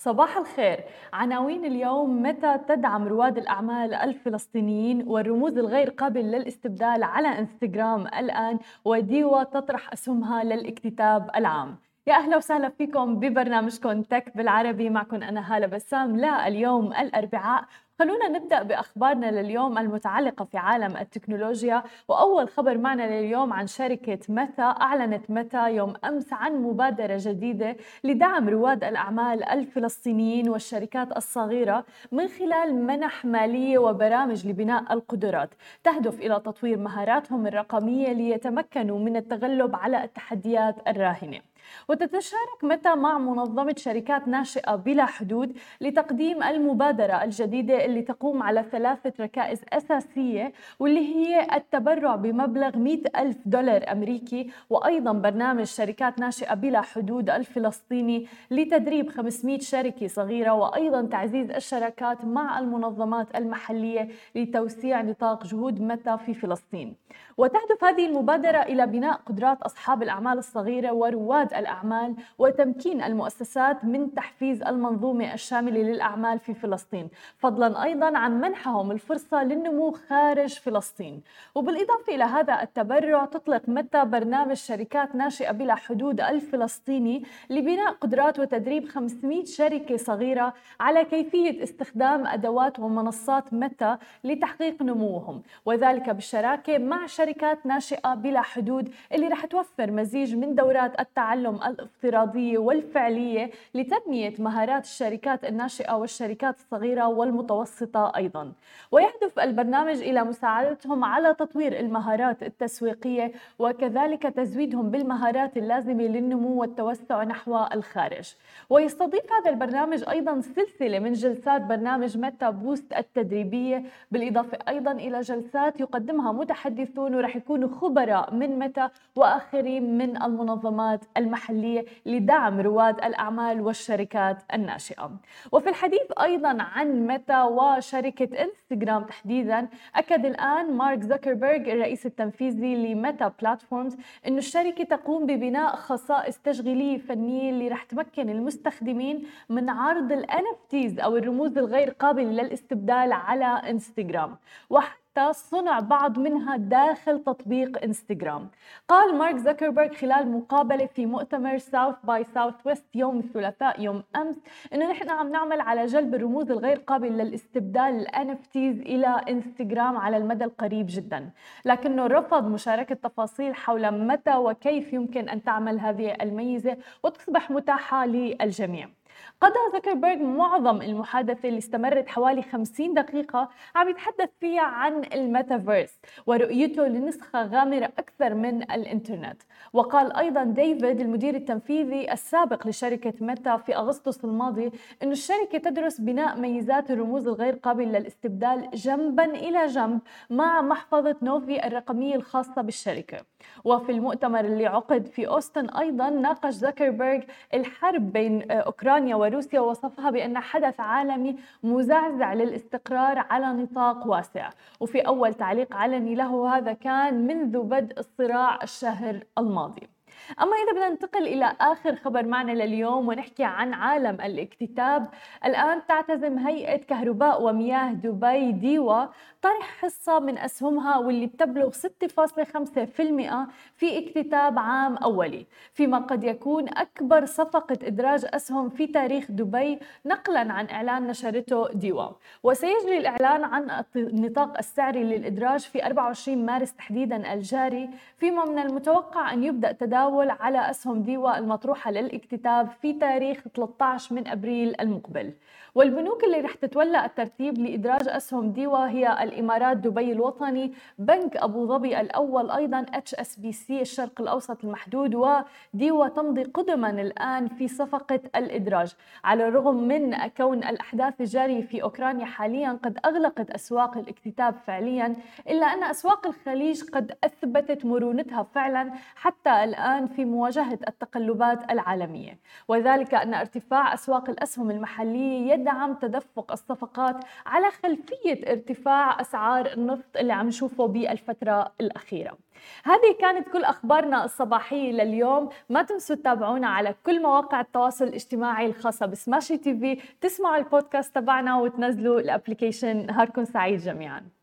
صباح الخير. عناوين اليوم متى تدعم رواد الأعمال الفلسطينيين والرموز الغير قابل للاستبدال على إنستغرام الآن وديوة تطرح أسهمها للاكتتاب العام؟ يا أهلا وسهلا فيكم ببرنامجكم تك بالعربي. معكم أنا هالة بسام. لا اليوم الأربعاء خلونا نبدأ بأخبارنا لليوم المتعلقة في عالم التكنولوجيا. وأول خبر معنا لليوم عن شركة متى أعلنت متى يوم أمس عن مبادرة جديدة لدعم رواد الأعمال الفلسطينيين والشركات الصغيرة من خلال منح مالية وبرامج لبناء القدرات. تهدف إلى تطوير مهاراتهم الرقمية ليتمكنوا من التغلب على التحديات الراهنة. وتتشارك متى مع منظمة شركات ناشئة بلا حدود لتقديم المبادرة الجديدة اللي تقوم على ثلاثة ركائز أساسية واللي هي التبرع بمبلغ 100 ألف دولار أمريكي وأيضا برنامج شركات ناشئة بلا حدود الفلسطيني لتدريب 500 شركة صغيرة وأيضا تعزيز الشراكات مع المنظمات المحلية لتوسيع نطاق جهود متى في فلسطين. وتهدف هذه المبادرة إلى بناء قدرات أصحاب الأعمال الصغيرة ورواد الأعمال وتمكين المؤسسات من تحفيز المنظومة الشاملة للأعمال في فلسطين فضلا أيضا عن منحهم الفرصة للنمو خارج فلسطين. وبالإضافة إلى هذا التبرع تطلق متى برنامج شركات ناشئة بلا حدود الفلسطيني لبناء قدرات وتدريب 500 شركة صغيرة على كيفية استخدام أدوات ومنصات متى لتحقيق نموهم. وذلك بالشراكة مع شركات ناشئة بلا حدود اللي رح توفر مزيج من دورات التعلم التعلم الافتراضية والفعلية لتنمية مهارات الشركات الناشئة والشركات الصغيرة والمتوسطة أيضا. ويهدف البرنامج إلى مساعدتهم على تطوير المهارات التسويقية وكذلك تزويدهم بالمهارات اللازمة للنمو والتوسع نحو الخارج. ويستضيف هذا البرنامج أيضا سلسلة من جلسات برنامج Meta Boost التدريبية بالإضافة أيضا إلى جلسات يقدمها متحدثون ورح يكونوا خبراء من ميتا وآخرين من المنظمات المحلية المحلية لدعم رواد الأعمال والشركات الناشئة. وفي الحديث أيضا عن ميتا وشركة إنستغرام تحديدا أكد الآن مارك زكربيرج الرئيس التنفيذي ل Meta Platforms أن الشركة تقوم ببناء خصائص تشغيلية فنية اللي رح تمكن المستخدمين من عرض ال NFTs أو الرموز الغير قابلة للاستبدال على إنستغرام. وحتى صنع بعض منها داخل تطبيق انستغرام قال مارك زكربرج خلال مقابلة في مؤتمر South by Southwest يوم الثلاثاء يوم أمس إنه نحن عم نعمل على جلب الرموز الغير قابل للاستبدال ال NFTs إلى انستغرام على المدى القريب جدا. لكنه رفض مشاركة تفاصيل حول متى وكيف يمكن أن تعمل هذه الميزة وتصبح متاحة للجميع. قضى زكربيرج معظم المحادثة اللي استمرت حوالي 50 دقيقة عم يتحدث فيها عن الميتافيرس ورؤيته لنسخة غامرة أكثر من الإنترنت. وقال أيضا ديفيد المدير التنفيذي السابق لشركة ميتا في أغسطس الماضي أن الشركة تدرس بناء ميزات الرموز الغير قابلة للاستبدال جنبا إلى جنب مع محفظة نوفي الرقمية الخاصة بالشركة. وفي المؤتمر اللي عقد في أوستن أيضا ناقش زكربيرج الحرب بين أوكرانيا وروسيا ووصفها بأن حدث عالمي مزعزع للاستقرار على نطاق واسع. وفي أول تعليق علني له هذا كان منذ بدء الصراع الشهر الماضي. أما إذا بدنا ننتقل إلى آخر خبر معنا لليوم ونحكي عن عالم الاكتتاب الآن تعتزم هيئة كهرباء ومياه دبي ديوا. طرح حصة من أسهمها واللي بتبلغ 6.5% في اكتتاب عام أولي. فيما قد يكون أكبر صفقة إدراج أسهم في تاريخ دبي نقلا عن إعلان نشرته ديوا. وسيجري الإعلان عن النطاق السعري للإدراج في 24 مارس تحديدا الجاري. فيما من المتوقع أن يبدأ تداول على أسهم ديوا المطروحة للاكتتاب في تاريخ 13 من أبريل المقبل. والبنوك اللي رح تتولى الترتيب لإدراج أسهم ديوا هي الإمارات دبي الوطني بنك أبو ظبي الأول أيضا HSBC الشرق الأوسط المحدود وديوا تمضي قدما الآن في صفقة الإدراج. على الرغم من كون الأحداث الجارية في أوكرانيا حاليا قد أغلقت أسواق الاكتتاب فعليا إلا أن أسواق الخليج قد أثبتت مرونتها فعلا حتى الآن في مواجهة التقلبات العالمية. وذلك أن ارتفاع أسواق الأسهم المحلية يدعم تدفق الصفقات على خلفية ارتفاع أسعار النفط اللي عم نشوفه بالفترة الأخيرة. هذه كانت كل أخبارنا الصباحية لليوم. ما تنسوا تتابعونا على كل مواقع التواصل الاجتماعي الخاصة ب Smashi TV. تسمعوا البودكاست تبعنا وتنزلوا ال application. نهاركم سعيد جميعاً.